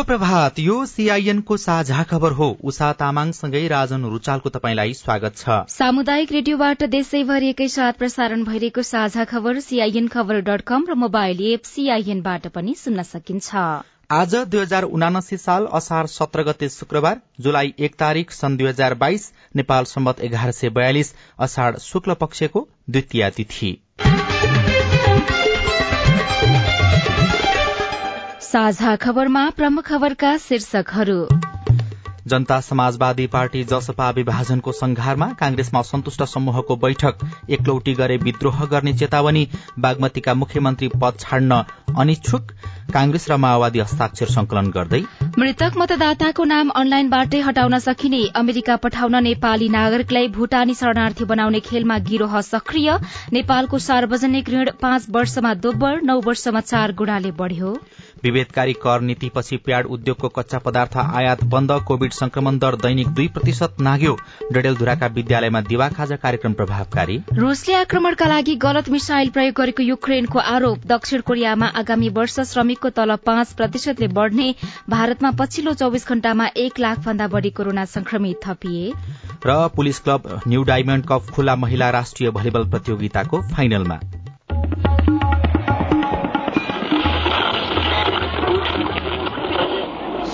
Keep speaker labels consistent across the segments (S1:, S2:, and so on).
S1: सुप्रभात यो सीआईएनको साझा खबर हो। उषा तामाङसँगै राजन रुचालको तपाईँलाई स्वागत छ।
S2: सामुदायिक रेडियोबाट देशैभरि एकैसाथ प्रसारण भइरहेको साझा खबर सीआईएन खबर डट कम र मोबाइल एप सीआईएनबाट पनि सुन्न सकिन्छ।
S1: आज दुई हजार उनासी साल असार सत्र गते शुक्रबार जुलाई एक तारीक सन् दुई हजार बाइस नेपाल सम्बत एघार सय बयालिस असाढ़ शुक्ल पक्षको द्वितीय तिथि।
S2: साझा खबरमा प्रमुख खबरका शीर्षकहरू।
S1: जनता समाजवादी पार्टी जसपा विभाजनको संघारमा कांग्रेसमा असन्तुष्ट समूहको बैठक एकलौटी गरे विद्रोह गर्ने चेतावनी बागमतीका मुख्यमन्त्री पद छाड्न अनिच्छुक कांग्रेस र माओवादी हस्ताक्षर संकलन गर्दै।
S2: मृतक मतदाताको नाम अनलाइनबाटै हटाउन सकिने अमेरिका पठाउन नेपाली नागरिकलाई भूटानी शरणार्थी बनाउने खेलमा गिरोह सक्रिय नेपालको सार्वजनिक ऋण पाँच वर्षमा दोब्बर नौ वर्षमा चार गुणाले बढ़्यो।
S1: विभेदकारी कर नीतिपछि प्याड उद्योगको कच्चा पदार्थ आयात बन्द कोविड संक्रमण दर दैनिक दुई प्रतिशत नाग्यो। डडेलधुराका विद्यालयमा दिवा खाजा कार्यक्रम प्रभावकारी।
S2: रूसले आक्रमणका लागि गलत मिसाइल प्रयोग गरेको युक्रेनको आरोप दक्षिण कोरियामा आगामी वर्ष श्रमिकको तलब पाँच प्रतिशतले बढ़ने भारतमा पछिल्लो चौविस घण्टामा एक लाख भन्दा बढ़ी कोरोना संक्रमित थपिए।
S1: र police club new diamond cup खुल्ला महिला राष्ट्रिय भलिबल प्रतियोगिताको फाइनलमा।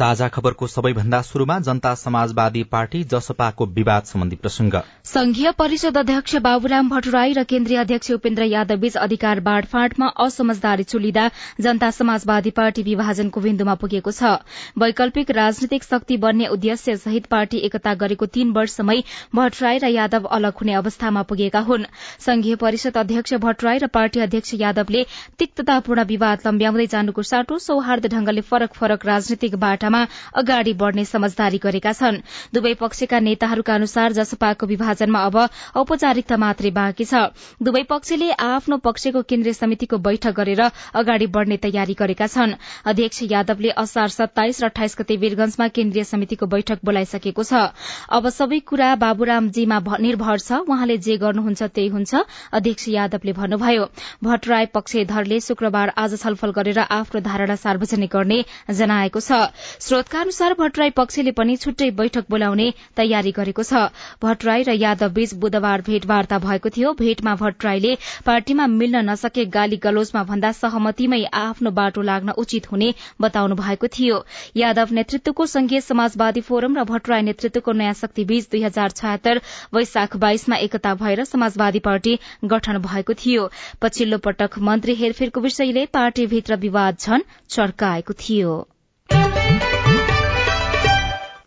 S1: साझा खबरको सबैभन्दा शुरूमा जनता समाजवादी पार्टी जसपाको विवाद सम्बन्धी प्रसंग
S2: संघीय परिषद अध्यक्ष बाबुराम भट्टराई र केन्द्रीय अध्यक्ष उपेन्द्र यादव बीच अधिकार बाँडफाँडमा असमझदारी चुलिँदा जनता समाजवादी पार्टी विभाजनको बिन्दुमा पुगेको छ। वैकल्पिक राजनीतिक शक्ति बन्ने उद्देश्य सहित पार्टी एकता गरेको तीन वर्षमै भट्टराई र यादव अलग हुने अवस्थामा पुगेका हुन्। संघीय परिषद अध्यक्ष भट्टराई र पार्टी अध्यक्ष यादवले तिक्ततापूर्ण विवाद लम्ब्याउँदै जानुको साटो सौहार्द ढंगले फरक फरक राजनीतिक बाटा दिशामा अगाडि बढ़ने समझदारी गरेका छन्। दुवै पक्षका नेताहरूका अनुसार जसपाको विभाजनमा अब औपचारिकता मात्रै बाँकी छ। दुवै पक्षले आफ्नो पक्षको केन्द्रीय समितिको बैठक गरेर अगाडि बढ़ने तयारी गरेका छन्। अध्यक्ष यादवले असार सत्ताइस र अठाइस गते वीरगंजमा केन्द्रीय समितिको बैठक बोलाइसकेको छ। अब सबै कुरा बाबुरामजीमा निर्भर छ। उहाँले जे गर्नुहुन्छ त्यही हुन्छ अध्यक्ष यादवले भन्नुभयो। भट्टराय पक्षधरले शुक्रबार आज छलफल गरेर आफ्नो धारणा सार्वजनिक गर्ने जनाएको छ। स्रोतका अनुसार भट्टराई पक्षले पनि छुट्टै बैठक बोलाउने तयारी गरेको छ। भट्टराई र यादव बीच बुधबार भेटवार्ता भएको थियो। भेटमा भट्टराईले पार्टीमा मिल्न नसके गाली गलोजमा भन्दा सहमतिमै आफ्नो बाटो लाग्न उचित हुने बताउनु भएको थियो। यादव नेतृत्वको संघीय समाजवादी फोरम र भट्टराई नेतृत्वको नयाँ शक्ति बीच दुई हजार छयत्तर वैशाख बाइसमा एकता भएर समाजवादी पार्टी गठन भएको थियो। पछिल्लो पटक मन्त्री हेरफेरको विषयले पार्टीभित्र विवाद झन चर्काएको थियो।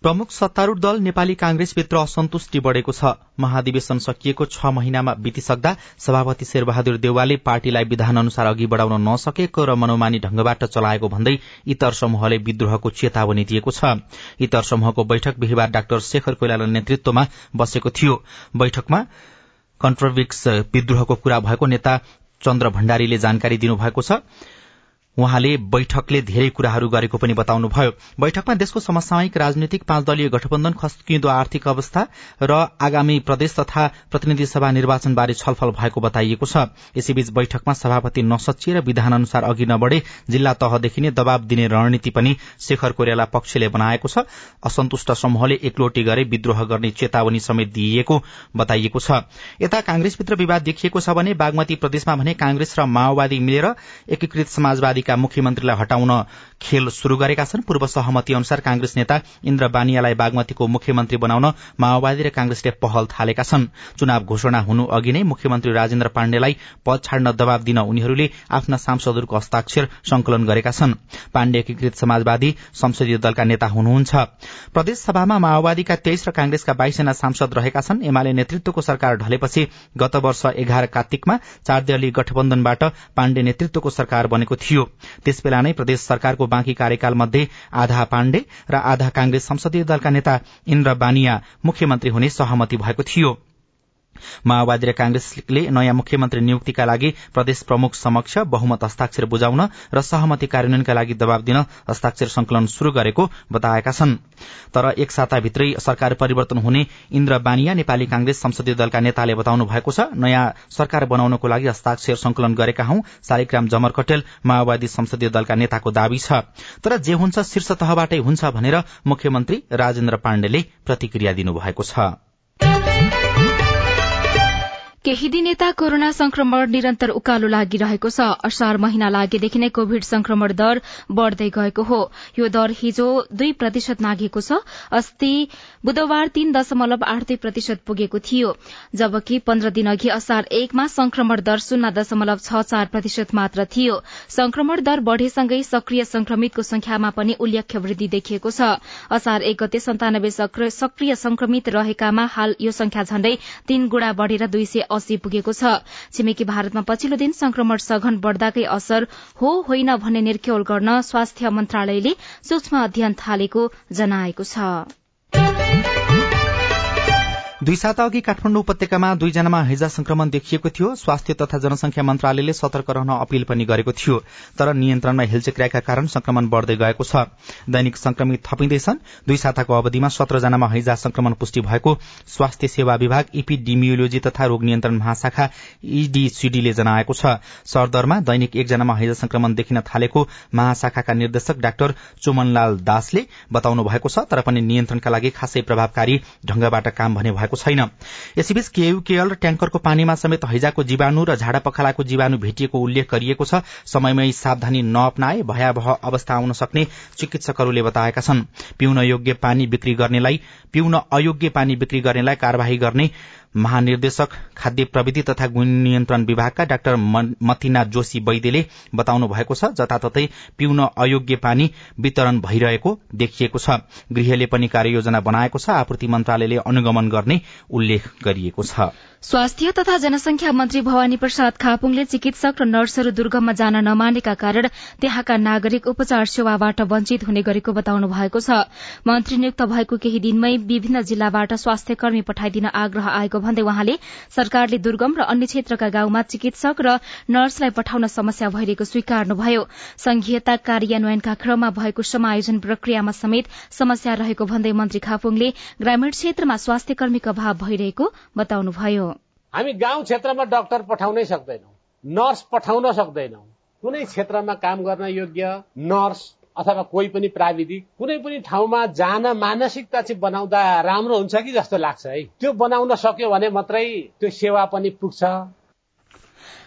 S1: प्रमुख सत्तारूढ़ दल नेपाली कांग्रेसभित्र असन्तुष्टि बढ़ेको छ। महाधिवेशन सकिएको छ महिनामा बितिसक्दा सभापति शेरबहादुर देवालले पार्टीलाई विधान अनुसार अघि बढ़ाउन नसकेको र मनोमानी ढंगबाट चलाएको भन्दै इतर समूहले विद्रोहको चेतावनी दिएको छ। इतर समूहको बैठक बिहिबार डाक्टर शेखर कोइराला नेतृत्वमा बसेको थियो। बैठकमा कन्ट्रविक्स विद्रोहको कुरा भएको नेता चन्द्र भण्डारीले जानकारी दिनुभएको छ। उहाँले बैठकले धेरै कुराहरू गरेको पनि बताउनुभयो। बैठकमा देशको समसामयिक राजनीतिक पाँच दलीय गठबन्धन खस्किँदो आर्थिक अवस्था र आगामी प्रदेश तथा प्रतिनिधि सभा निर्वाचनबारे छलफल भएको बताइएको छ। यसैबीच बैठकमा सभापति नसचिएर विधान अनुसार अघि नबढ़े जिल्ला तहदेखि नै दबाव दिने रणनीति पनि शेखर कोइराला पक्षले बनाएको छ। असन्तुष्ट समूहले एकलोटी गरे विद्रोह गर्ने चेतावनी समेत दिइएको बताइएको छ। यता कांग्रेसभित्र विवाद देखिएको छ भने बागमती प्रदेशमा भने कांग्रेस र माओवादी मिलेर एकीकृत समाजवादी नेपालीका मुख्यमन्त्रीलाई हटाउन खेल शुरू गरेका छन्। पूर्व सहमति अनुसार कांग्रेस नेता इन्द्र बानियालाई बागमतीको मुख्यमन्त्री बनाउन माओवादी र कांग्रेसले पहल थालेका छन्। चुनाव घोषणा हुनु अघि नै मुख्यमन्त्री राजेन्द्र पाण्डेलाई पद छाड्न दबाव दिन उनीहरूले आफ्ना सांसदहरूको हस्ताक्षर संकलन गरेका छन्। पाण्डे एकीकृत समाजवादी संसदीय दलका नेता हुनुहुन्छ। प्रदेशसभामा माओवादीका तेइस र कांग्रेसका बाइसजना सांसद रहेका छन्। एमाले नेतृत्वको सरकार ढलेपछि गत वर्ष एघार कार्तिकमा चार दलीय गठबन्धनबाट पाण्डे नेतृत्वको सरकार बनेको थियो। त्यसबेला नै प्रदेश सरकारको बाँकी कार्यकाल मध्ये आधा पाण्डे र आधा कांग्रेस संसदीय दलका नेता इन्द्र बानिया मुख्यमन्त्री हुने सहमति भएको थियो। माओवादी र कांग्रेसले नयाँ मुख्यमन्त्री नियुक्तिका लागि प्रदेश प्रमुख समक्ष बहुमत हस्ताक्षर बुझाउन र सहमति कार्यान्वयनका लागि दबाव दिन हस्ताक्षर संकलन शुरू गरेको बताएका छन्। तर एक साताभित्रै सरकार परिवर्तन हुने इन्द्र बानिया नेपाली कांग्रेस संसदीय दलका नेताले बताउनु भएको छ नयाँ सरकार बनाउनको लागि हस्ताक्षर संकलन गरेका हौं शालिग्राम जमर कटेल माओवादी संसदीय दलका नेताको दावी छ। तर जे हुन्छ शीर्ष तहबाटै हुन्छ भनेर मुख्यमन्त्री राजेन्द्र पाण्डेले प्रतिक्रिया दिनुभएको छ।
S2: केही दिन यता कोरोना संक्रमण निरन्तर उकालो लागिरहेको छ। असार महिना लागेदेखि नै कोविड संक्रमण दर बढ़दै गएको हो। यो दर हिजो दुई प्रतिशत नागेको छ। अस्ति बुधबार तीन दशमलव आठ दुई प्रतिशत पुगेको थियो। जबकि पन्ध्र दिन अघि असार एकमा संक्रमण दर शून्य दशमलव छ चार प्रतिशत मात्र थियो। संक्रमण दर बढ़ेसँगै सक्रिय संक्रमितको संख्यामा पनि उल्लेख्य वृद्धि देखिएको छ। असार एक गते सन्तानब्बे सक्रिय संक्रमित रहेकामा हाल यो संख्या झण्डै तीन गुणा बढ़ेर दुई अस्सी पुगेको छ। छिमेकी भारतमा पछिल्लो दिन संक्रमण सघन बढ़दाकै असर हो होइन भन्ने निर्क्यौल गर्न स्वास्थ्य मन्त्रालयले सूक्ष्म अध्ययन थालेको जनाएको छ।
S1: दुई साता अघि काठमाडौँ उपत्यकामा दुईजनामा हैजा संक्रमण देखिएको थियो। स्वास्थ्य तथा जनसंख्या मन्त्रालयले सतर्क रहन अपील पनि गरेको थियो। तर नियन्त्रणमा हिलचेक्राएका कारण संक्रमण बढ़दै गएको छ। दैनिक संक्रमित थपिँदैछन् दुई साताको अवधिमा सत्रजनामा हैजा संक्रमण पुष्टि भएको स्वास्थ्य सेवा विभाग इपिडिमियोलोजी तथा रोग नियन्त्रण महाशाखा ईडीसीडीले जनाएको छ। सरदरमा दैनिक एकजनामा हैजा संक्रमण देखिन थालेको महाशाखाका निर्देशक डाक्टर चुमनलाल दासले बताउनु भएको छ। तर पनि नियन्त्रणका लागि खासै प्रभावकारी ढंगबाट काम भने भएको छैन। यसैबीच केयुकेएल र ट्याङ्करको पानीमा समेत हैजाको जीवाणु र झाडा पखालाको जीवाणु भेटिएको उल्लेख गरिएको छ। समयमै सावधानी नअपनाए भयावह अवस्था आउन सक्ने चिकित्सकहरूले बताएका छन्। पिउन योग्य पानी बिक्री गर्नेलाई पिउन अयोग्य पानी बिक्री गर्नेलाई कार्यवाही गर्ने महानिर्देशक खाद्य प्रविधि तथा गुण नियन्त्रण विभागका डाक्टर मतिना जोशी वैद्यले बताउनु भएको छ जताततै पिउन अयोग्य पानी वितरण भइरहेको देखिएको छ। गृहले पनि कार्ययोजना बनाएको छ आपूर्ति मन्त्रालयले अनुगमन गर्ने उल्लेख गरिएको छ।
S2: स्वास्थ्य तथा जनसंख्या मन्त्री भवानी प्रसाद खापुङले चिकित्सक र नर्सहरू दुर्गममा जान नमानेका कारण त्यहाँका नागरिक उपचार सेवाबाट वञ्चित हुने गरेको बताउनु भएको छ। मन्त्री नियुक्त भएको केही दिनमै विभिन्न जिल्लाबाट स्वास्थ्य कर्मी पठाइदिन आग्रह आएको भन्दै वहाँले सरकारले दुर्गम र अन्य क्षेत्रका गाउँमा चिकित्सक र नर्सलाई पठाउन समस्या भइरहेको स्वीकार्नुभयो। संघीयता कार्यान्वयनका क्रममा भएको समायोजन प्रक्रियामा समेत समस्या रहेको भन्दै मन्त्री खापुङले ग्रामीण क्षेत्रमा स्वास्थ्य कर्मीको अभाव भइरहेको बताउनुभयो।
S3: हामी गाउँ क्षेत्रमा डाक्टर पठाउनै सक्दैनौँ नर्स पठाउन सक्दैनौँ। कुनै क्षेत्रमा काम गर्न योग्य नर्स अथवा कोही पनि प्राविधिक कुनै पनि ठाउँमा जान मानसिकता चाहिँ बनाउँदा राम्रो हुन्छ कि जस्तो लाग्छ है? त्यो बनाउन सक्यो भने मात्रै त्यो सेवा पनि पुग्छ।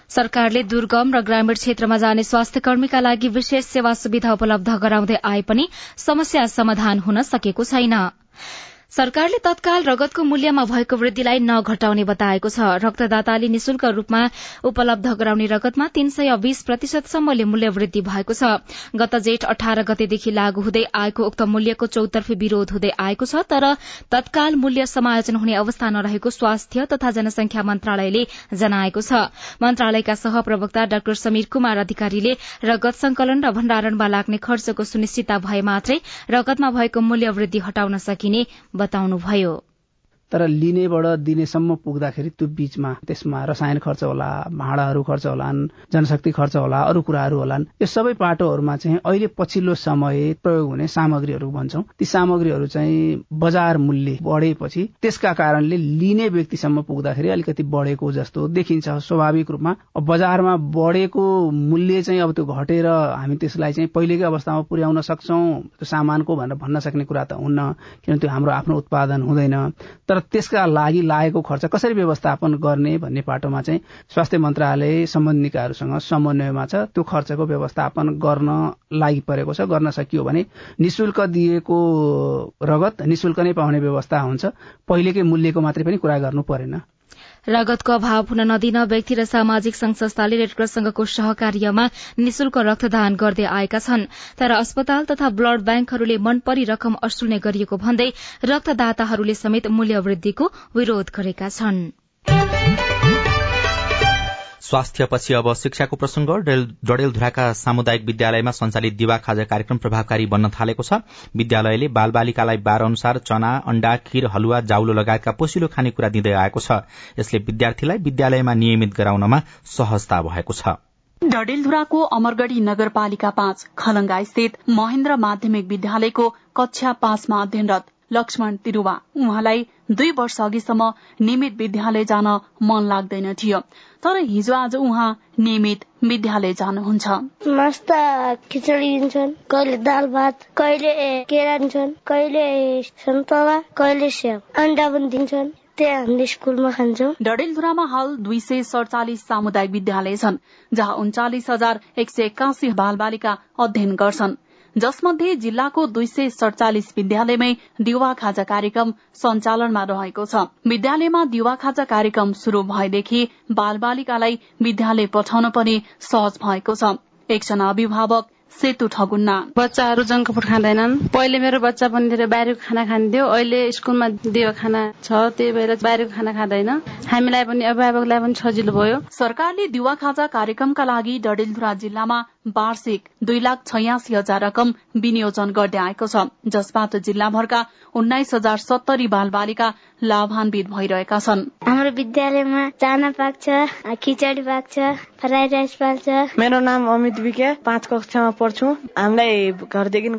S2: सरकारले दुर्गम र ग्रामीण क्षेत्रमा जाने स्वास्थ्य कर्मीका लागि विशेष सेवा सुविधा उपलब्ध गराउँदै आए पनि समस्या समाधान हुन सकेको छैन। सरकारले तत्काल रगतको मूल्यमा भएको वृद्धिलाई नघटाउने बताएको छ। रक्तदाताले निशुल्क रूपमा उपलब्ध गराउने रगतमा तीन सय बीस प्रतिशतसम्मले मूल्य वृद्धि भएको छ। गत जेठ अठार गतेदेखि लागू हुँदै आएको उक्त मूल्यको चौतर्फी विरोध हुँदै आएको छ तर तत्काल मूल्य समायोजन हुने अवस्था नरहेको स्वास्थ्य तथा जनसंख्या मन्त्रालयले जनाएको छ। मन्त्रालयका सहप्रवक्ता डाक्टर समीर कुमार अधिकारीले रगत संकलन र भण्डारणमा लाग्ने खर्चको सुनिश्चितता भए मात्रै रगतमा भएको मूल्य वृद्धि हटाउन सकिने बताउनुभयो।
S4: तर लिनेबाट दिनेसम्म पुग्दाखेरि त्यो बीचमा त्यसमा रसायन खर्च होला भाँडाहरू खर्च होलान् जनशक्ति खर्च होला अरू कुराहरू होलान्। यो सबै पाटोहरूमा चाहिँ अहिले पछिल्लो समय प्रयोग हुने सामग्रीहरू भन्छौँ। ती सामग्रीहरू चाहिँ बजार मूल्य बढेपछि त्यसका कारणले लिने व्यक्तिसम्म पुग्दाखेरि अलिकति बढेको जस्तो देखिन्छ। स्वाभाविक रूपमा बजारमा बढेको मूल्य चाहिँ अब त्यो घटेर हामी त्यसलाई चाहिँ पहिलेकै अवस्थामा पुर्याउन सक्छौँ। त्यो सामानको भनेर भन्न सक्ने कुरा त हुन्न किनभने त्यो हाम्रो आफ्नो उत्पादन हुँदैन। तर त्यसका लागि लागेको खर्च कसरी व्यवस्थापन गर्ने भन्ने पाटोमा चाहिँ स्वास्थ्य मन्त्रालय सम्बन्धिकाहरूसँग समन्वयमा छ। त्यो खर्चको व्यवस्थापन गर्न लागि परेको छ गर्न सकियो भने निशुल्क दिएको रगत निशुल्क नै पाउने व्यवस्था हुन्छ। पहिलेकै मूल्यको मात्रै पनि कुरा गर्नु परेन।
S2: रगतको अभाव हुन नदिन व्यक्ति र सामाजिक संघ संस्थाले रेडक्रससँगको सहकार्यमा निशुल्क रक्तदान गर्दै आएका छन्। तर अस्पताल तथा ब्लड ब्याङ्कहरूले मनपरी रकम असुल्ने गरिएको भन्दै रक्तदाताहरूले समेत मूल्य वृद्धिको विरोध गरेका छनृ।
S1: स्वास्थ्यपछि अब शिक्षाको प्रसंग डडेलधुराका सामुदायिक विद्यालयमा संचालित दिवा खाजा कार्यक्रम प्रभावकारी बन्न थालेको छ। विद्यालयले बाल बालिकालाई बार अनुसार चना अण्डा खीर हलुवा जाउलो लगायतका पोसिलो खानेकुरा दिँदै आएको छ। यसले विद्यार्थीलाई विद्यालयमा नियमित गराउनमा सहजता भएको छ।
S5: डडेलधुराको अमरगढ़ी नगरपालिका पाँच खलंगा स्थित महेन्द्र माध्यमिक विद्यालयको कक्षा पाँचमा अध्ययनरत लक्ष्मण तिरुवा उहाँलाई दुई वर्ष अघिसम्म नियमित विद्यालय जान मन लाग्दैन थियो। तर हिजो आज उहाँ नियमित विद्यालय जानुहुन्छ।
S6: मस्त खिचडी दिन्छन् कहिले दाल भात कहिले केरा दिन्छन् कहिले सन्तोला कहिले स्याउ अन्डा पनि दिन्छन् त्यहाँ हामीले स्कुलमा खान्छौँ।
S5: डडेलधुरामा हाल दुई सय सडचालिस सामुदायिक विद्यालय छन् जहाँ उन्चालिस हजार एक सय एक्कासी बाल बालिका अध्ययन गर्छन्। जसमध्ये जिल्लाको दुई सय सड़चालिस विद्यालयमै दिवा खाजा कार्यक्रम सञ्चालनमा रहेको छ। विद्यालयमा दिवा खाजा कार्यक्रम शुरू भएदेखि बाल बालिकालाई विद्यालय पठाउन पनि सहज भएको छ। एकजना अभिभावक सेतु ठगुन्ना।
S7: बच्चाहरू जङ्क फुड खाँदैनन्। पहिले मेरो बच्चा पनि धेरै बाहिरको खाना खान्थ्यो। अहिले स्कुलमा दियो खाना छ त्यही भएर बाहिरको खाना खाँदैन। हामीलाई पनि अभिभावकलाई पनि सजिलो भयो।
S5: सरकारले दिवा खाजा कार्यक्रमका लागि डडेलधुरा जिल्लामा वार्षिक दुई लाख छयासी हजार रकम विनियोजन गर्दै आएको छ जसबाट जिल्लाभरका उन्नाइस हजार सत्तरी बाल बालिका लाभान्वित भइरहेका छन्।
S6: हाम्रो विद्यालयमा चाना पाक्छ खिचडी पाक्छ फ्राइड राइस पाक्छ
S8: मेरो नाम अमित विके पाँच कक्षामा पढ्छु। हामीलाई घरदेखि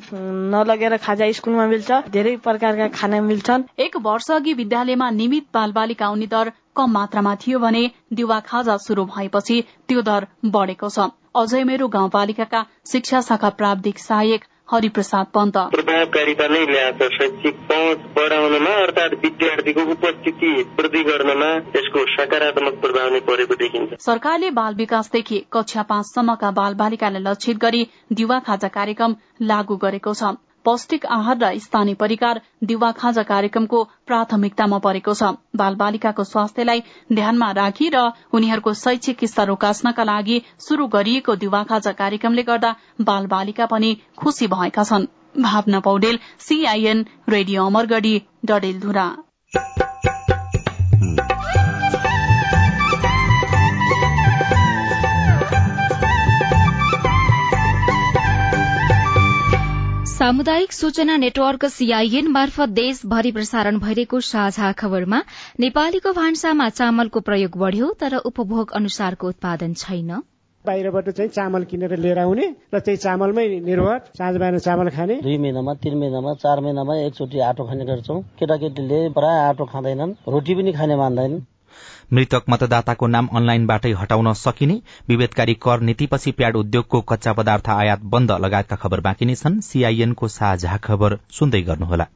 S8: नलगेर खाजा स्कुलमा मिल्छ धेरै प्रकारका खाना मिल्छन्।
S5: एक वर्ष अघि विद्यालयमा नियमित बाल बालिका आउने दर कम मात्रामा थियो भने दिवा खाजा शुरू भएपछि त्यो दर बढेको छ। अझै मेरो गाउँपालिकाका शिक्षा शाखा प्राविधिक सहायक हरिप्रसाद पन्त।
S9: प्रभावकारिता नै ल्याएको शैक्षिक पहुँच बढाउनमा अर्थात् विद्यार्थीको उपस्थिति वृद्धि गर्नमा यसको सकारात्मक प्रभाव नै परेको देखिन्छ।
S5: सरकारले बाल विकासदेखि कक्षा पाँचसम्मका बाल बालिकालाई लक्षित गरी दिवा खाजा कार्यक्रम लागू गरेको छ। पौष्टिक आहार र स्थानीय परिकार दिवा खाजा कार्यक्रमको प्राथमिकतामा परेको छ। बाल बालिकाको स्वास्थ्यलाई ध्यानमा राखी र उनीहरूको शैक्षिक स्तर उकास्नका लागि शुरू गरिएको दिवा खाजा कार्यक्रमले गर्दा बाल बालिका पनि खुशी भएका छन्। Bhawana Poudel CIN radio Amargadhi Dadeldhura.
S2: सामुदायिक सूचना नेटवर्क सीआईएन मार्फत देशभरि प्रसारण भइरहेको साझा खबरमा नेपालीको भान्सामा चामलको प्रयोग बढ़्यो तर उपभोग अनुसारको उत्पादन छैन।
S10: बाहिरबाट चाहिँ चामल किनेर लिएर आउने र त्यही चामलमै निर्भर। साँझ बिहान चामल खाने।
S11: दुई महिनामा तिन महिनामा चार महिनामा एकचोटि आटो खाने गर्छौँ। केटाकेटीले प्राय आटो खाँदैनन् रोटी पनि खाने मान्दैनन्।
S1: मृतक मतदाताको नाम अनलाइनबाटै हटाउन सकिने विभेदकारी कर नीतिपछि प्याड उद्योगको कच्चा पदार्थ आयात बन्द लगायतका खबर बाँकी नै छन्। सीआईएनको साझा खबर सुन्दै गर्नुहोला।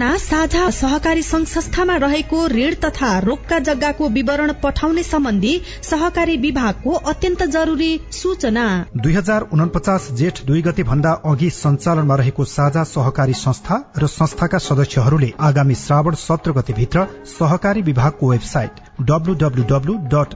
S12: पुराना साझा सहकारी संघ संस्थामा रहेको ऋण तथा रोक्का जग्गाको विवरण पठाउने सम्बन्धी सहकारी विभागको अत्यन्त जरूरी सूचना।
S13: दुई हजार उनपचास जेठ दुई गते भन्दा अघि सञ्चालनमा रहेको साझा सहकारी संस्था र संस्थाका सदस्यहरूले आगामी श्रावण सत्र गते भित्र सहकारी विभागको वेबसाइट डब्लूडब्लूडब्लू डट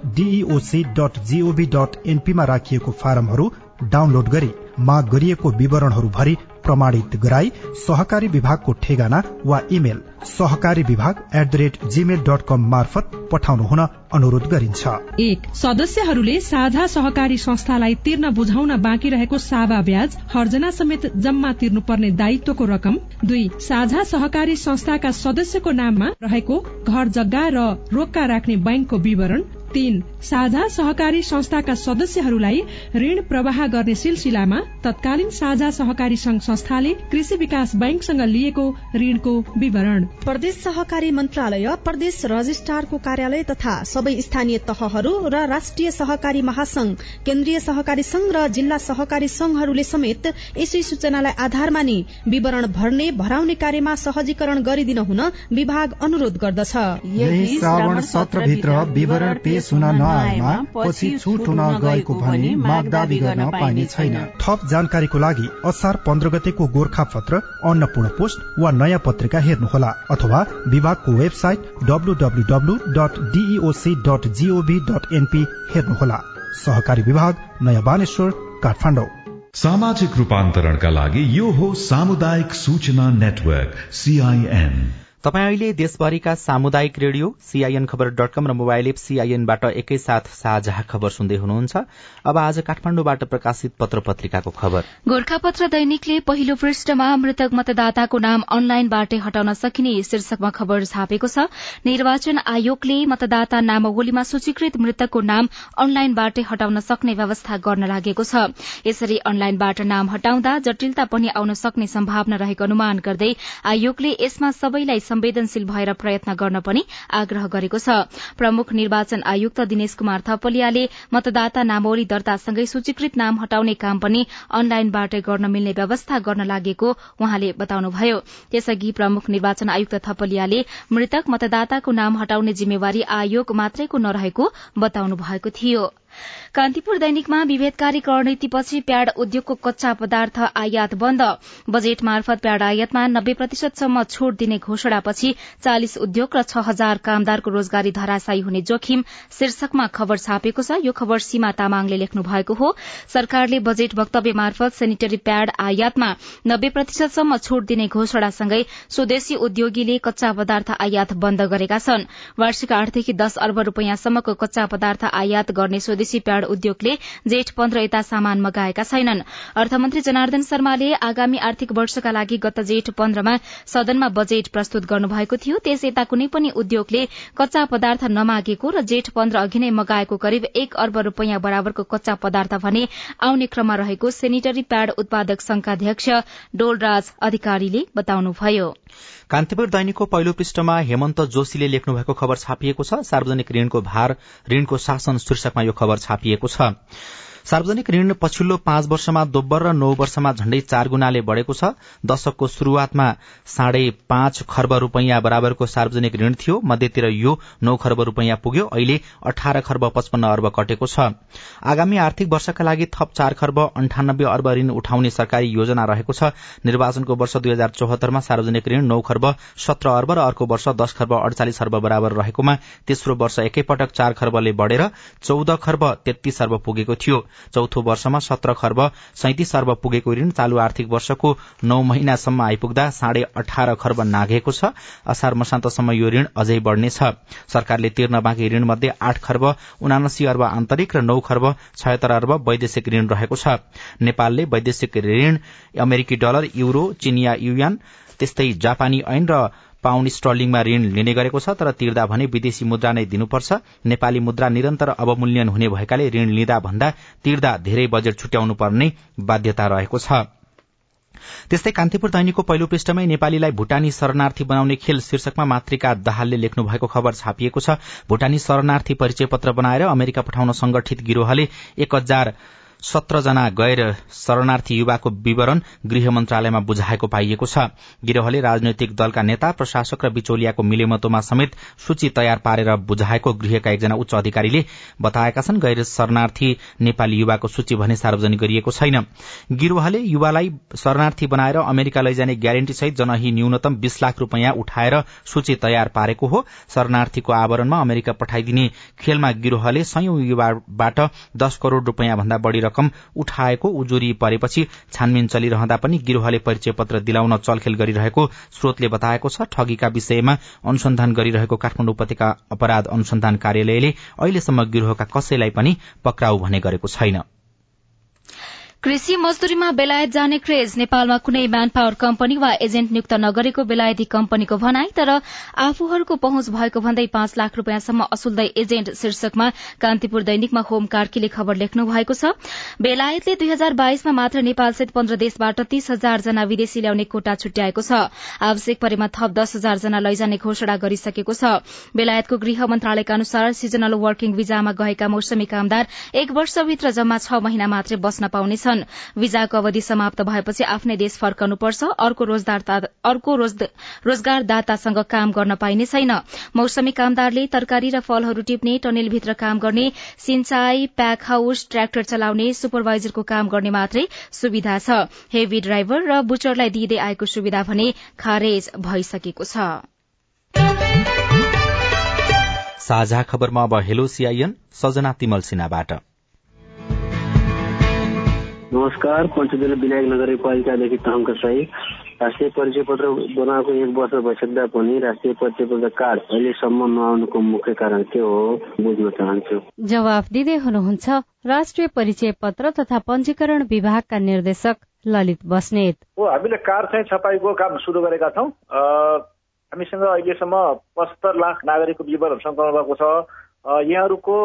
S13: राखिएको फारमहरू डाउनलोड गरी माग गरिएको विवरणहरू भरि प्रमाणित गराई सहकारी विभागको ठेगाना वा इमेल सहकारी विभाग at the rate Gmail dot com मार्फत पठाउनु हुन अनुरोध गरिन्छ।
S12: एक सदस्यहरूले साझा सहकारी संस्थालाई तिर्न बुझाउन बाँकी रहेको सावा ब्याज हर्जना समेत जम्मा तिर्नुपर्ने दायित्वको रकम। दुई साझा सहकारी संस्थाका सदस्यको नाममा रहेको घर जग्गा र रोक्का राख्ने बैंकको विवरण। तीन साझा सहकारी संस्थाका सदस्यहरूलाई ऋण प्रवाह गर्ने सिलसिलामा तत्कालीन साझा सहकारी संघ संस्थाले कृषि विकास बैंकसँग लिएको ऋणको विवरण।
S14: प्रदेश सहकारी मन्त्रालय प्रदेश रजिस्ट्रारको कार्यालय तथा सबै स्थानीय तहहरू र राष्ट्रिय सहकारी महासंघ केन्द्रीय सहकारी संघ र जिल्ला सहकारी संघहरूले समेत यसै सूचनालाई आधार मानि विवरण भर्ने भराउने कार्यमा सहजीकरण गरिदिन हुन विभाग अनुरोध गर्दछ।
S13: यही श्रावण सत्रभित्र विवरण पेश हुन नआएमा पछि छुट हुन गएको भनी माग दावी गर्न पाइने छैन। थप जानकारीको लागि असार पन्ध्र गतेको गोर्खा पत्र अन्नपूर्ण पोस्ट वा नयाँ पत्रिका हेर्नुहोला अथवा विभागको website WWW dot DEOC dot GOV dot NP हेर्नुहोला। सहकारी विभाग नयाँ बानेश्वर काठमाडौँ।
S15: सामाजिक रूपान्तरणका लागि यो हो सामुदायिक सूचना नेटवर्क सीआईएन
S1: तपाईँ अहिले देशभरिका सामुदायिक radio CIN Khabar dot com र मोबाइल एप सीआईएनबाट एकैसाथ साझा खबर सुन्दै हुनुहुन्छ। अब आज काठमाडौँबाट प्रकाशित पत्र पत्रिकाको खबर।
S2: गोर्खापत्र दैनिकले पहिलो पृष्ठमा मृतक मतदाताको नाम अनलाइनबाटै हटाउन सकिने शीर्षकमा खबर छापेको छ। निर्वाचन आयोगले मतदाता नामावलीमा सूचीकृत मृतकको नाम अनलाइनबाटै हटाउन सक्ने व्यवस्था गर्न लागेको छ। यसरी अनलाइनबाट नाम हटाउँदा जटिलता पनि आउन सक्ने सम्भावना रहेको अनुमान गर्दै आयोगले यसमा सबैलाई संवेदनशील भएर प्रयत्न गर्न पनि आग्रह गरेको छ। प्रमुख निर्वाचन आयुक्त दिनेश कुमार थपलियाले मतदाता नामावली दर्तासँगै सूचीकृत नाम हटाउने काम पनि अनलाइनबाटै गर्न मिल्ने व्यवस्था गर्न लागेको उहाँले बताउनुभयो। त्यसअघि प्रमुख निर्वाचन आयुक्त थपलियाले मृतक मतदाताको नाम हटाउने जिम्मेवारी आयोग मात्रैको नरहेको बताउनु भएको थियो। कान्तिपुर दैनिकमा विभेदकारी रणनीतिपछि प्याड उद्योगको कच्चा पदार्थ आयात बन्द। बजेट मार्फत प्याड आयातमा नब्बे प्रतिशतसम्म छूट दिने घोषणापछि चालिस उद्योग र छ हजार कामदारको रोजगारी धराशायी हुने जोखिम शीर्षकमा खबर छापेको छ। यो खबर सीमा तामाङले लेख्नु भएको हो। सरकारले बजेट वक्तव्य मार्फत सेनिटरी प्याड आयातमा नब्बे प्रतिशतसम्म छूट दिने घोषणासँगै स्वदेशी उद्योगीले कच्चा पदार्थ आयात बन्द गरेका छन्। वार्षिक आठदेखि दस अर्ब रूपियाँसम्मको कच्चा पदार्थ आयात गर्ने स्वदेशी प्याड उद्योगले जेठ पन्ध्र यता सामान मगाएका छैनन्। अर्थमन्त्री जनार्दन शर्माले आगामी आर्थिक वर्षका लागि गत जेठ पन्ध्रमा सदनमा बजेट प्रस्तुत गर्नुभएको थियो। त्यस यता कुनै पनि उद्योगले कच्चा पदार्थ नमागेको र जेठ पन्ध्र अघि नै मगाएको करिब एक अर्ब रूपियाँ बराबरको कच्चा पदार्थ भने आउने क्रममा रहेको सेनिटरी प्याड उत्पादक संघका अध्यक्ष डोलराज अधिकारीले बताउनुभयो।
S1: कान्तिपुर दैनिकको पहिलो पृष्ठमा हेमन्त जोशीले लेख्नु भएको खबर छापिएको छ। सार्वजनिक ऋणको भार ऋणको शासन शीर्षकमा यो खबर। छापिएको छ। सार्वजनिक ऋण पछिल्लो पाँच वर्षमा दोब्बर र नौ वर्षमा झण्डै चार गुणाले बढ़ेको छ। दशकको शुरूआतमा साढे पाँच खर्ब रूपियाँ बराबरको सार्वजनिक ऋण थियो। मध्यतिर यो नौ खर्ब रूपियाँ पुग्यो। अहिले अठार खर्ब पचपन्न अर्ब कटेको छ। आगामी आर्थिक वर्षका लागि थप चार खर्ब अन्ठानब्बे अर्ब ऋण उठाउने सरकारी योजना रहेको छ। निर्वाचनको वर्ष दुई हजार चौहत्तरमा सार्वजनिक ऋण नौ खर्ब सत्र अर्ब र अर्को वर्ष दश खर्ब अडचालिस अर्ब बराबर रहेकोमा तेस्रो वर्ष एकैपटक चार खर्बले बढ़ेर चौध खर्ब तेत्तीस अर्ब पुगेको थियो। चौथो वर्षमा सत्र खर्ब सैतिस अर्ब पुगेको ऋण चालू आर्थिक वर्षको नौ महिनासम्म आइपुग्दा साढे अठार खर्ब नाघेको छ। असार मसान्तसम्म यो ऋण अझै बढ़नेछ। सरकारले तिर्न बाँकी ऋण मध्ये आठ खर्ब उनासी अर्ब आन्तरिक र नौ खर्ब छयत्तर अर्ब वैदेशिक ऋण रहेको छ। नेपालले वैदेशिक ऋण अमेरिकी डलर युरो चिनिया युयान त्यस्तै जापानी ऐन र पाउण्ड स्टर्लिङमा ऋण लिने गरेको छ तर तिर्दा भने विदेशी मुद्रा नै दिनुपर्छ। नेपाली मुद्रा निरन्तर अवमूल्यन हुने भएकाले ऋण लिँदा भन्दा तिर्दा धेरै बजेट छुट्याउनु पर्ने बाध्यता रहेको छ। त्यस्तै कान्तिपुर दैनिकको पहिलो पृष्ठमै नेपालीलाई भूटानी शरणार्थी बनाउने खेल शीर्षकमा मातृका दाहालले लेख्नु भएको खबर छापिएको छ। भूटानी शरणार्थी परिचय पत्र बनाएर अमेरिका पठाउन संगठित गिरोहले एक हजार सत्रजना गैर शरणार्थी युवाको विवरण गृह मन्त्रालयमा बुझाएको पाइएको छ। गिरोहले राजनैतिक दलका नेता प्रशासक र बिचौलियाको मिलेमतोमा समेत सूची तयार पारेर बुझाएको गृहका एकजना उच्च अधिकारीले बताएका छन् गैर शरणार्थी नेपाली युवाको सूची भने सार्वजनिक गरिएको छैन। गिरोहले युवालाई शरणार्थी बनाएर अमेरिका लैजाने ग्यारेन्टी सहित जनही न्यूनतम बीस लाख रूपियाँ उठाएर सूची तयार पारेको हो। शरणार्थीको आवरणमा अमेरिका पठाइदिने खेलमा गिरोहले सयौं युवाबाट दश करोड़ रूपियाँ भन्दा बढ़ी रकम उठाएको उजुरी परेपछि छानबिन चलिरहँदा पनि गिरोहले परिचय पत्र दिलाउन चलखेल गरिरहेको स्रोतले बताएको छ। ठगीका विषयमा अनुसन्धान गरिरहेको काठमाडौँ उपत्यका अपराध अनुसन्धान कार्यालयले अहिलेसम्म गिरोहका कसैलाई पनि पक्राउ भने गरेको छैन।
S2: कृषि मजदूरीमा बेलायत जाने क्रेज नेपालमा कुनै म्यान पावर कम्पनी वा एजेन्ट नियुक्त नगरेको बेलायती कम्पनीको भनाई तर आफूहरूको पहुँच भएको भन्दै पाँच लाख रूपियाँसम्म असुल्दै एजेन्ट शीर्षकमा कान्तिपुर दैनिकमा होम कार्कीले खबर लेख्नु भएको छ। बेलायतले दुई हजार बाइसमा मात्र नेपालसहित पन्ध्र देशबाट तीस हजार जना विदेशी ल्याउने कोटा छुट्याएको छ। आवश्यक परेमा थप दस हजार जना लैजाने घोषणा गरिसकेको छ। बेलायतको गृह मन्त्रालयका अनुसार सिजनल वर्किङ भिजामा गएका मौसमी कामदार एक वर्षभित्र जम्मा छ महिना मात्रै बस्न पाउनेछन्। छन्। वीजाको अवधि समाप्त भएपछि आफ्नै देश फर्कनुपर्छ। अर्को रोजगारदातासँग काम गर्न पाइने छैन। मौसमी कामदारले तरकारी र फलहरू टिप्ने टनेलभित्र काम गर्ने सिंचाई प्याक हाउस ट्र्याक्टर चलाउने सुपरभाइजरको काम गर्ने मात्रै सुविधा छ। हेभी ड्राइभर र बुचरलाई दिँदै आएको सुविधा भने खारेज भइसकेको छ।
S1: साझा खबरमा अब हेलो सिआइएन सजना तिमल सिन्हाबाट।
S16: नमस्कार पञ्चदेव विनायक नगरपालिकादेखि तहङ्क सही राष्ट्रिय परिचय पत्र बनाएको एक वर्ष भइसक्दा पनि राष्ट्रिय परिचय पत्र कार्ड अहिलेसम्म नआउनुको मुख्य कारण के हो बुझ्न चाहन्छु।
S17: जवाफ दिँदै हुनुहुन्छ राष्ट्रिय परिचय पत्र तथा पञ्जीकरण विभागका निर्देशक ललित बस्नेत।
S18: हो हामीले कार्ड चाहिँ छपाईको काम सुरु गरेका छौँ। हामीसँग अहिलेसम्म पचहत्तर लाख नागरिकको विवरण सङ्कलन भएको छ। यहाँहरूको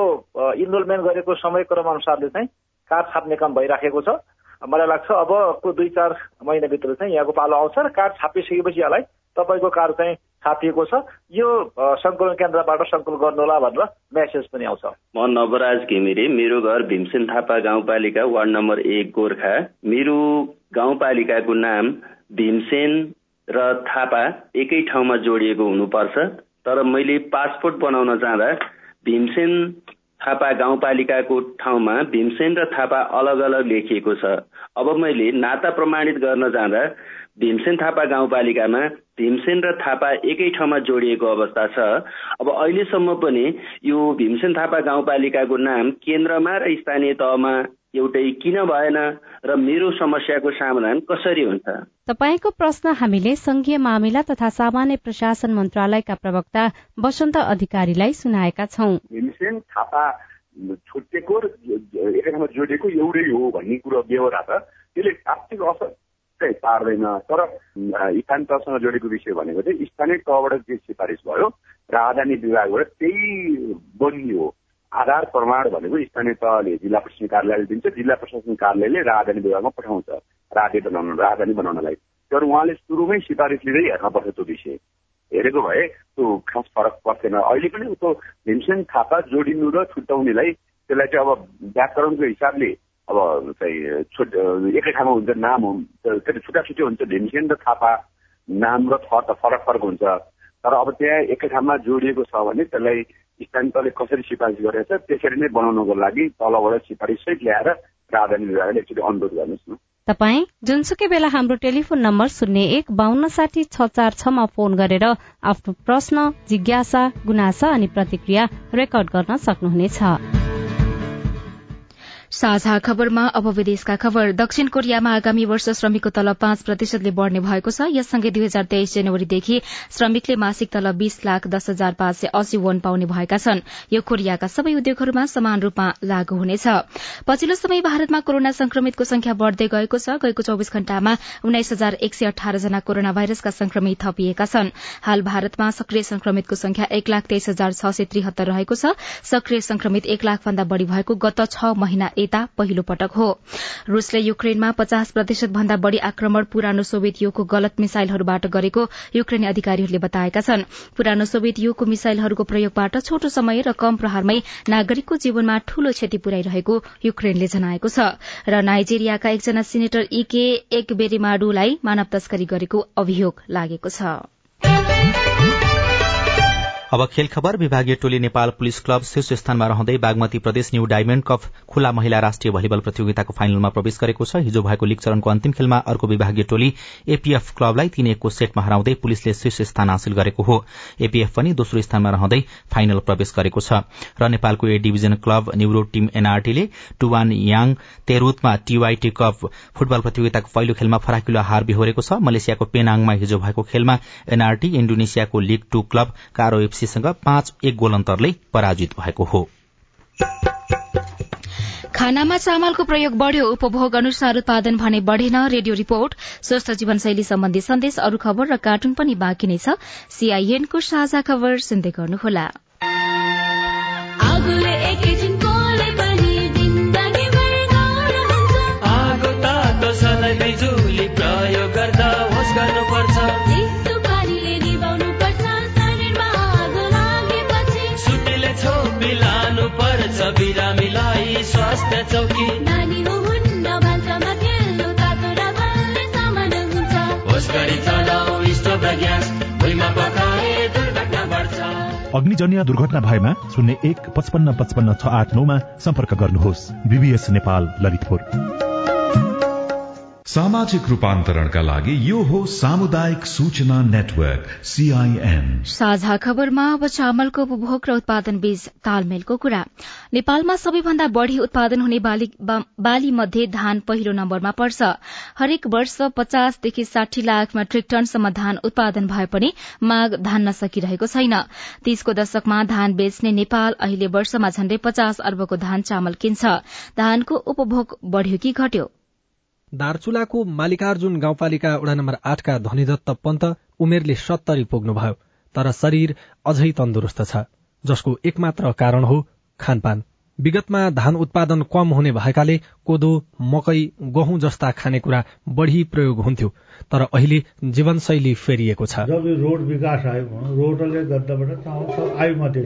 S18: इनरोलमेन्ट गरेको समय क्रम अनुसारले चाहिँ कार्ड छाप्ने काम भइराखेको छ। मलाई लाग्छ अबको दुई चार महिनाभित्र चाहिँ यहाँको पालो आउँछ र कार्ड छापिसकेपछि यहाँलाई तपाईँको कार्ड चाहिँ छापिएको छ। यो सङ्कलन केन्द्रबाट सङ्कलन गर्नुहोला भनेर मेसेज पनि आउँछ।
S19: म नवराज घिमिरे मेरो घर भीमसेन थापा गाउँपालिका वार्ड नम्बर एक गोर्खा। मेरो गाउँपालिकाको नाम भीमसेन र थापा एकै ठाउँमा जोडिएको हुनुपर्छ। तर मैले पासपोर्ट बनाउन जाँदा भीमसेन थापा गाउँपालिकाको ठाउँमा भीमसेन र थापा अलग अलग लेखिएको छ। अब मैले नाता प्रमाणित गर्न जाँदा भीमसेन थापा गाउँपालिकामा भीमसेन र थापा एकै ठाउँमा जोडिएको अवस्था छ। अब अहिलेसम्म पनि यो भीमसेन थापा गाउँपालिकाको नाम केन्द्रमा र स्थानीय तहमा एउटै किन भएन र मेरो समस्याको समाधान कसरी हुन्छ?
S17: तपाईँको प्रश्न हामीले संघीय मामिला तथा सामान्य प्रशासन मन्त्रालयका प्रवक्ता वसन्त अधिकारीलाई सुनाएका छौँ।
S20: थापा छुट्टेको एकैठाउँमा जोडिएको एउटै हो भन्ने कुरो बेहोरा छ त्यसले आर्थिक असर चाहिँ पार्दैन। तर स्थानीय तहसँग जोडेको विषय भनेको चाहिँ स्थानीय तहबाट जे सिफारिस भयो राजधानी विभागबाट त्यही बनियो आधार प्रमाण भनेको स्थानीय तहले जिल्ला प्रशासन कार्यालयले दिन्छ। जिल्ला प्रशासन कार्यालयले राजधानी विभागमा पठाउँछ। राज्य बनाउन राजधानी बनाउनलाई। तर उहाँले सुरुमै सिफारिस लिँदै हेर्नुपर्छ त्यो विषय। हेरेको भए त्यो खास फरक पर्थेन। अहिले पनि त्यो भीमसेन थापा जोडिनु र छुट्याउनेलाई त्यसलाई चाहिँ अब व्याकरणको हिसाबले अब चाहिँ छुट एकै ठाउँमा हुन्छ नाम त्यो छुट्टा छुट्टै हुन्छ। भीमसेन र थापा नाम र थ त फरक फरक हुन्छ। तर अब त्यहाँ एकै ठाउँमा जोडिएको छ भने त्यसलाई स्थानीय तहले कसरी सिफारिस गरेको छ त्यसरी नै बनाउनको लागि तलबाट सिफारिस सहित ल्याएर राजधानी विभागले एकचोटि अनुरोध गर्नुहोस् न
S17: तपाईँ जुनसुकै बेला हाम्रो टेलिफोन नम्बर शून्य एक बान्न साठी छ चार छमा फोन गरेर आफ्नो प्रश्न जिज्ञासा गुनासा अनि प्रतिक्रिया रेकर्ड गर्न सक्नुहुनेछ
S2: साझा खबरमा अब विदेशका खबर। दक्षिण कोरियामा आगामी वर्ष श्रमिकको तलब पाँच प्रतिशतले बढ़ने भएको छ। यससँगै दुई हजार तेइस जनवरीदेखि श्रमिकले मासिक तलब बीस लाख दस हजार पाँच सय अस्सी वन पाउने भएका छन्। यो कोरियाका सबै उद्योगहरूमा समान रूपमा लागू हुनेछ। पछिल्लो समय भारतमा कोरोना संक्रमितको संख्या बढ़दै गएको छ। गएको चौविस घण्टामा उन्नाइस हजार एक सय अठार जना कोरोना भाइरसका संक्रमित थपिएका छन्। हाल भारतमा सक्रिय संक्रमितको संख्या एक लाख तेइस हजार छ सय त्रिहत्तर रहेको छ। सक्रिय संक्रमित एक लाख भन्दा बढ़ी भएको गत छ महिना यता पहिलो पटक हो। रूसले युक्रेनमा पचास प्रतिशत भन्दा बढ़ी आक्रमण पुरानो सोभियत युगको गलत मिसाइलहरूबाट गरेको युक्रेनी अधिकारीहरूले बताएका छन्। पुरानो सोभियत युगको मिसाइलहरूको प्रयोगबाट छोटो समय र कम प्रहारमै नागरिकको जीवनमा ठूलो क्षति पुर्याइरहेको युक्रेनले जनाएको छ र नाइजेरियाका एकजना सिनेटर इके एकबेरिमाडुलाई मानव तस्करी गरेको अभियोग लागेको छ।
S1: अब खेल खबर विभागीय टोली नेपाल पुलिस क्लब शीर्ष स्थानमा रहँदै बागमती प्रदेश न्यू डायमण्ड कप खुला महिला राष्ट्रिय भलिबल प्रतियोगिताको फाइनलमा प्रवेश गरेको छ। हिजो भएको लीग चरणको अन्तिम खेलमा अर्को विभागीय टोली एपीएफ क्लबलाई तीन एकको सेटमा हराउँदै पुलिसले शीर्ष स्थान हासिल गरेको हो। एपीएफ पनि दोस्रो स्थानमा रहँदै फाइनल प्रवेश गरेको छ। र नेपालको A division club New Road team एनआरटीले टुवान Yang तेरूतमा TYT cup football प्रतियोगिताको पहिलो खेलमा फराकिलो हार बिहोरेको छ। मलेसियाको पेनाङमा हिजो भएको खेलमा एनआरटी इण्डोनेसियाको लीग टू क्लब कारो एफसीसँग पाँच एक गोल अन्तरले पराजित भएको हो।
S2: खानामा चामलको प्रयोग बढ़्यो। उपभोग अनुसार उत्पादन भने बढ़ेन। रेडियो रिपोर्ट स्वस्थ जीवनशैली सम्बन्धी सन्देश अरू खबर र कार्टुन पनि बाँकी नै छ। सीआईएनको साझा खबर सुन्दै गर्नुहोला।
S21: पकाए दुर्घटना बढ्छ। अग्निजन्य दुर्घटना भएमा शून्य एक पचपन्न पचपन्न छ आठ नौमा सम्पर्क गर्नुहोस्। बीबीएस नेपाल ललितपुर।
S15: सामाजिक रूपान्तरणका लागि यो हो सामुदायिक सूचना नेटवर्क सीआईएन
S2: साझा खबरमा अब चामलको उपभोग र उत्पादन बीच तालमेलको कुरा। नेपालमा सबैभन्दा बढ़ी उत्पादन हुने बाली मध्ये धान पहिलो नम्बरमा पर्छ। हरेक वर्ष पचासदेखि साठी लाख मेट्रिक टनसम्म धान उत्पादन भए पनि माग धान्न सकिरहेको छैन। तीसको दशकमा धान बेच्ने नेपाल अहिले वर्षमा झण्डै पचास अर्बको धान चामल किन्छ। धानको उपभोग बढ़्यो कि घट्यो?
S22: दार्चुलाको मालिकार्जुन गाउँपालिका वडा नम्बर आठका धनीदत्त पन्त उमेरले सत्तरी पुग्नुभयो तर शरीर अझै तन्दुरुस्त छ जसको एकमात्र कारण हो खानपान। विगतमा धान उत्पादन कम हुने भएकाले कोदो मकै गहुँ जस्ता खानेकुरा बढ़ी प्रयोग हुन्थ्यो तर अहिले जीवनशैली फेरिएको छ।
S23: जब रोड विकास आयो रोडले गर्दाबाट आयो मात्रै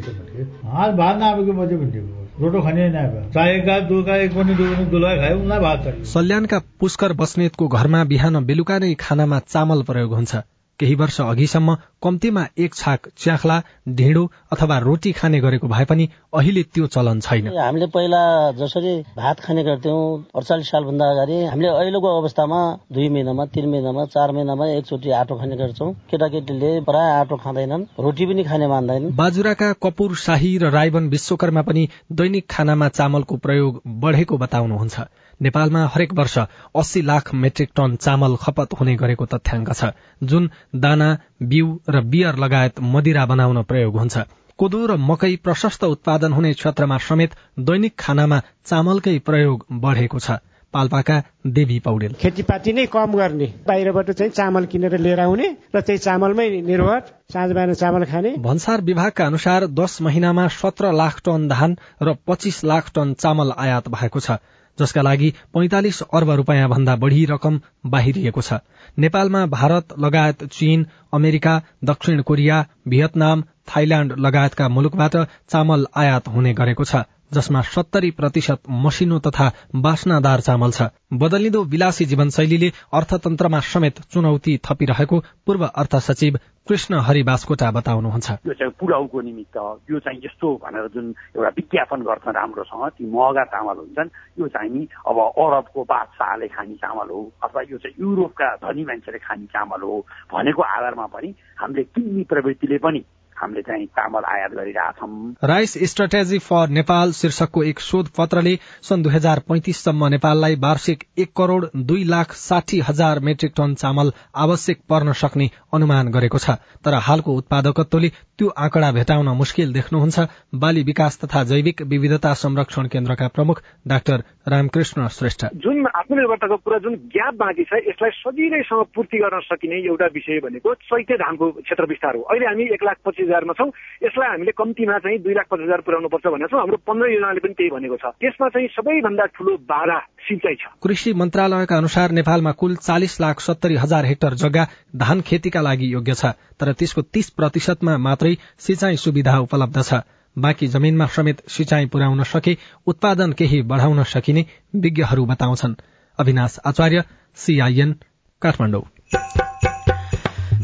S23: मध्ये रोटो खाने चाहिएका दुका एक पनि दुलाई खायो उनलाई भात
S22: सल्यानका पुष्कर बस्नेतको घरमा बिहान बेलुका नै खानामा चामल प्रयोग हुन्छ। केही वर्ष अघिसम्म कम्तीमा एक छाक च्याख्ला ढिँडो अथवा रोटी खाने गरेको भए पनि अहिले त्यो चलन छैन।
S11: हामीले पहिला जसरी भात खाने गर्थ्यौँ अडचालिस सालभन्दा अगाडि हामीले अहिलेको अवस्थामा दुई महिनामा तिन महिनामा चार महिनामा एकचोटि आटो खाने गर्छौँ। केटाकेटीले प्राय आटो खाँदैनन् रोटी पनि खाने मान्दैन
S22: बाजुराका कपुर शाही र रायवन विश्वकर्मा पनि दैनिक खानामा चामलको प्रयोग बढेको बताउनुहुन्छ। नेपालमा हरेक वर्ष अस्सी लाख मेट्रिक टन चामल खपत हुने गरेको तथ्याङ्क छ जुन दाना बिउ र बियर लगायत मदिरा बनाउन प्रयोग हुन्छ। कोदो र मकै प्रशस्त उत्पादन हुने क्षेत्रमा समेत दैनिक खानामा चामलकै प्रयोग बढ़ेको छ। पाल्पाका देवी पौडेल।
S10: खेतीपाती नै कम गर्ने। बाहिरबाट चाहिँ चामल किनेर लिएर आउने र त्यही चामलमै निर्भर। साँझ बिहान चामल खाने।
S22: भन्सार विभागका अनुसार दस महिनामा सत्र लाख टन धान र पच्चीस लाख टन चामल आयात भएको छ। जसका लागि पैंतालिस अर्ब रूपियाँ भन्दा बढ़ी रकम बाहिरिएको छ। नेपालमा भारत लगायत चीन अमेरिका दक्षिण कोरिया भियतनाम थाइल्याण्ड लगायतका मुलुकबाट चामल आयात हुने गरेको छ। जसमा सत्तरी प्रतिशत मसिनो तथा बास्नादार चामल छ। बदलिँदो विलासी जीवनशैलीले अर्थतन्त्रमा समेत चुनौती थपिरहेको पूर्व अर्थ सचिव कृष्ण हरि बास्कोटा बताउनुहुन्छ।
S24: यो चाहिँ पुलाउको निमित्त यो चाहिँ यस्तो भनेर जुन एउटा विज्ञापन गर्छन् राम्रोसँग ती महँगा चामल हुन्छन् यो चाहिँ अब अरबको बादशाहले खाने चामल हो अथवा यो चाहिँ युरोपका धनी मान्छेले खाने चामल हो भनेको आधारमा पनि हामीले किन्ने प्रवृत्तिले पनि हामीले चाहिँ चामल आयात गरिरहेछौँ।
S22: राइस स्ट्राटेजी फर नेपाल शीर्षकको एक शोध पत्रले सन् दुई हजार पैंतिससम्म नेपाललाई वार्षिक एक करोड़ दुई लाख साठी हजार मेट्रिक टन चामल आवश्यक पर्न सक्ने अनुमान गरेको छ। तर हालको उत्पादकत्वले त्यो आँकडा भेटाउन मुस्किल देख्नुहुन्छ। बाली विकास तथा जैविक विविधता संरक्षण केन्द्रका प्रमुख डाक्टर रामकृष्ण श्रेष्ठ।
S18: जुन आत्मनिर्भरताको कुरा जुन ग्याप बाँकी छ यसलाई सजिलैसँग पूर्ति गर्न सकिने एउटा विषय भनेको चैते धानको क्षेत्र विस्तार हो। अहिले हामी एक लाख पच्चिस हजारमा छौँ। यसलाई हामीले कम्तीमा चाहिँ दुई लाख पचास हजार पुर्याउनु पर्छ भनेको छौँ। हाम्रो पन्ध्र योजनाले पनि त्यही भनेको छ। त्यसमा चाहिँ सबैभन्दा ठूलो बाधा सिंचाइ छ।
S22: कृषि मन्त्रालयका अनुसार नेपालमा कुल चालिस लाख सत्तरी हजार हेक्टर जग्गा धान खेतीका लागि योग्य छ तर त्यसको तीस प्रतिशतमा मात्रै सिंचाइ सुविधा उपलब्ध छ। बाँकी जमीनमा समेत सिंचाइ पुर्याउन सके उत्पादन केही बढ़ाउन सकिने विज्ञहरू बताउँछन्। अविनाश आचार्य सीआईएन काठमाडौँ।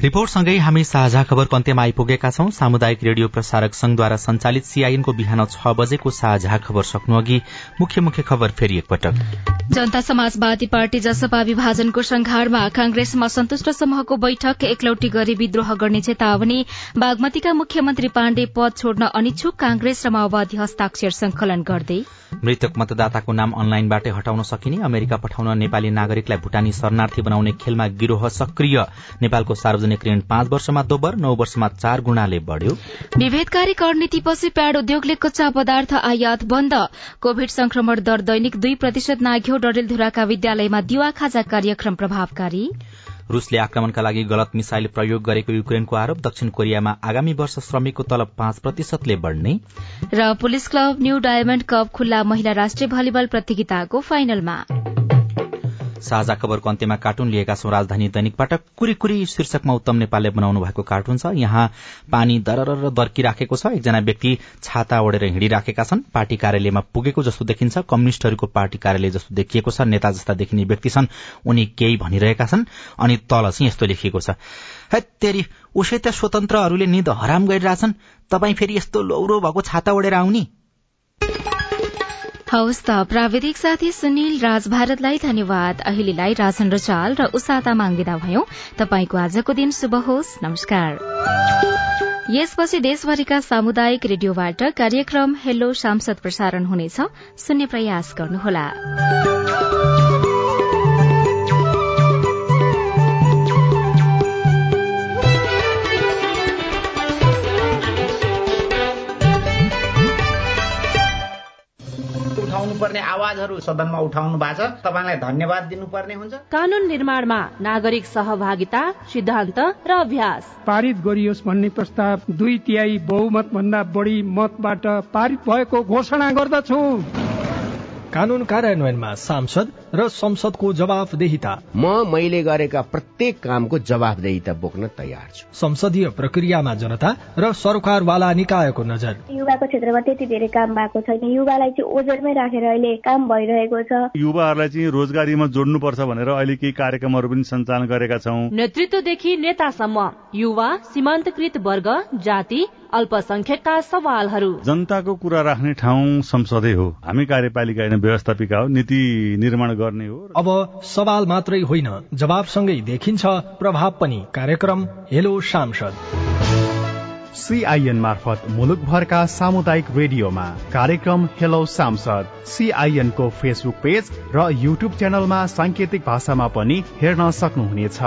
S1: रिपोर्टसँगै हामी साझा खबरको अन्त्यमा आइपुगेका छौं। सामुदायिक रेडियो प्रसारक संघद्वारा संचालित सीआईएनको बिहान छ बजेको साझा खबर सक्नु अघि मुख्य मुख्य खबर फेरि एकपटक।
S2: जनता समाजवादी पार्टी जसपा विभाजनको संघारमा कांग्रेसमा असन्तुष्ट समूहको बैठक एकलौटी गरी विद्रोह गर्ने चेतावनी बागमतीका मुख्यमन्त्री पाण्डे पद छोड्न अनिच्छुक कांग्रेस र माओवादी हस्ताक्षर संकलन गर्दै।
S1: मृतक मतदाताको नाम अनलाइनबाटै हटाउन सकिने अमेरिका पठाउन नेपाली नागरिकलाई भूटानी शरणार्थी बनाउने खेलमा गिरोह सक्रिय नेपालको सार्वजनिक सार्वजनिक ऋण पाँच वर्षमा दोब्बर नौ वर्षमा चार गुणाले बढ़्यो।
S2: विभेदकारी कर नीतिपछि प्याड उद्योगले कच्चा पदार्थ आयात बन्द। कोविड संक्रमण दर दैनिक दुई प्रतिशत नाघ्यो डडेलधुराका विद्यालयमा दिवा खाजा कार्यक्रम प्रभावकारी।
S1: रूसले आक्रमणका लागि गलत मिसाइल प्रयोग गरेको युक्रेनको आरोप। दक्षिण कोरियामा आगामी वर्ष श्रमिकको तलब पाँच प्रतिशतले बढ़ने।
S2: र police club new diamond cup खुल्ला महिला राष्ट्रिय भलिबल प्रतियोगिताको फाइनलमा।
S1: साझा खबरको अन्त्यमा कार्टुन लिएका छौं राजधानी दैनिकबाट कुरी शीर्षकमा उत्तम नेपालले बनाउनु भएको कार्टुन छ। यहाँ पानी दरर दर्किराखेको छ। एकजना व्यक्ति छाता ओढेर हिँडिराखेका छन्। पार्टी कार्यालयमा पुगेको जस्तो देखिन्छ। कम्युनिष्टहरूको पार्टी कार्यालय जस्तो देखिएको छ। नेता जस्ता देखिने व्यक्ति छन्। उनी केही भनिरहेका छन्। अनि तल चाहिँ यस्तो लेखिएको छ। तेरी उसै त स्वतन्त्रहरूले निद हराम गरिरहेछन्। तपाई फेरि यस्तो लौरो भएको छाता ओढेर आउने?
S2: हवस् त। प्राविधिक साथी सुनिल राज भारतलाई धन्यवाद। अहिलेलाई राजन रचाल र उषा तामाङ विदा भयौं। तपाईँको आजको दिन शुभ होस्। नमस्कार। यसपछि देशभरिका सामुदायिक रेडियोबाट कार्यक्रम हेलो सांसद प्रसारण हुनेछ। सुन्ने प्रयास गर्नुहोला।
S25: पर्ने आवाजहरू सदनमा उठाउनु भएको छ। तपाईँलाई धन्यवाद दिनुपर्ने हुन्छ।
S26: कानून निर्माणमा नागरिक सहभागिता सिद्धान्त र अभ्यास।
S27: पारित गरियोस् भन्ने प्रस्ताव दुई तिहाई बहुमत भन्दा बढी मतबाट पारित भएको घोषणा गर्दछु।
S22: कानून कार्यान्वयनमा सांसद र संसदको जवाफदेहिता।
S28: म मैले गरेका प्रत्येक कामको जवाफदेहिता बोक्न तयार छु।
S22: संसदीय प्रक्रियामा जनता र सरकारवाला निकायको नजर।
S24: युवाको क्षेत्रमा त्यति धेरै काम भएको छैन। युवालाई चाहिँ ओजरमै राखेर अहिले काम भइरहेको छ।
S29: युवाहरूलाई चाहिँ रोजगारीमा जोड्नुपर्छ भनेर अहिले केही कार्यक्रमहरू पनि सञ्चालन गरेका छौँ।
S26: नेतृत्वदेखि नेतासम्म युवा सीमान्तकृत वर्ग जाति अल्पसंख्यकका सवालहरू।
S29: जनताको कुरा राख्ने ठाउँ संसदै हो। हामी कार्यपालिका होइन व्यवस्थापिका हो। नीति निर्माण गर्ने हो
S22: अब सवाल मात्रै होइन जवाबसँगै देखिन्छ प्रभाव पनि कार्यक्रम। हेलो सांसद।
S11: सीआईएन मार्फत मुलुकभरका सामुदायिक रेडियोमा कार्यक्रम हेलो सांसद। सीआईएन को फेसबुक पेज र युट्युब च्यानलमा सांकेतिक भाषामा पनि हेर्न सक्नुहुनेछ।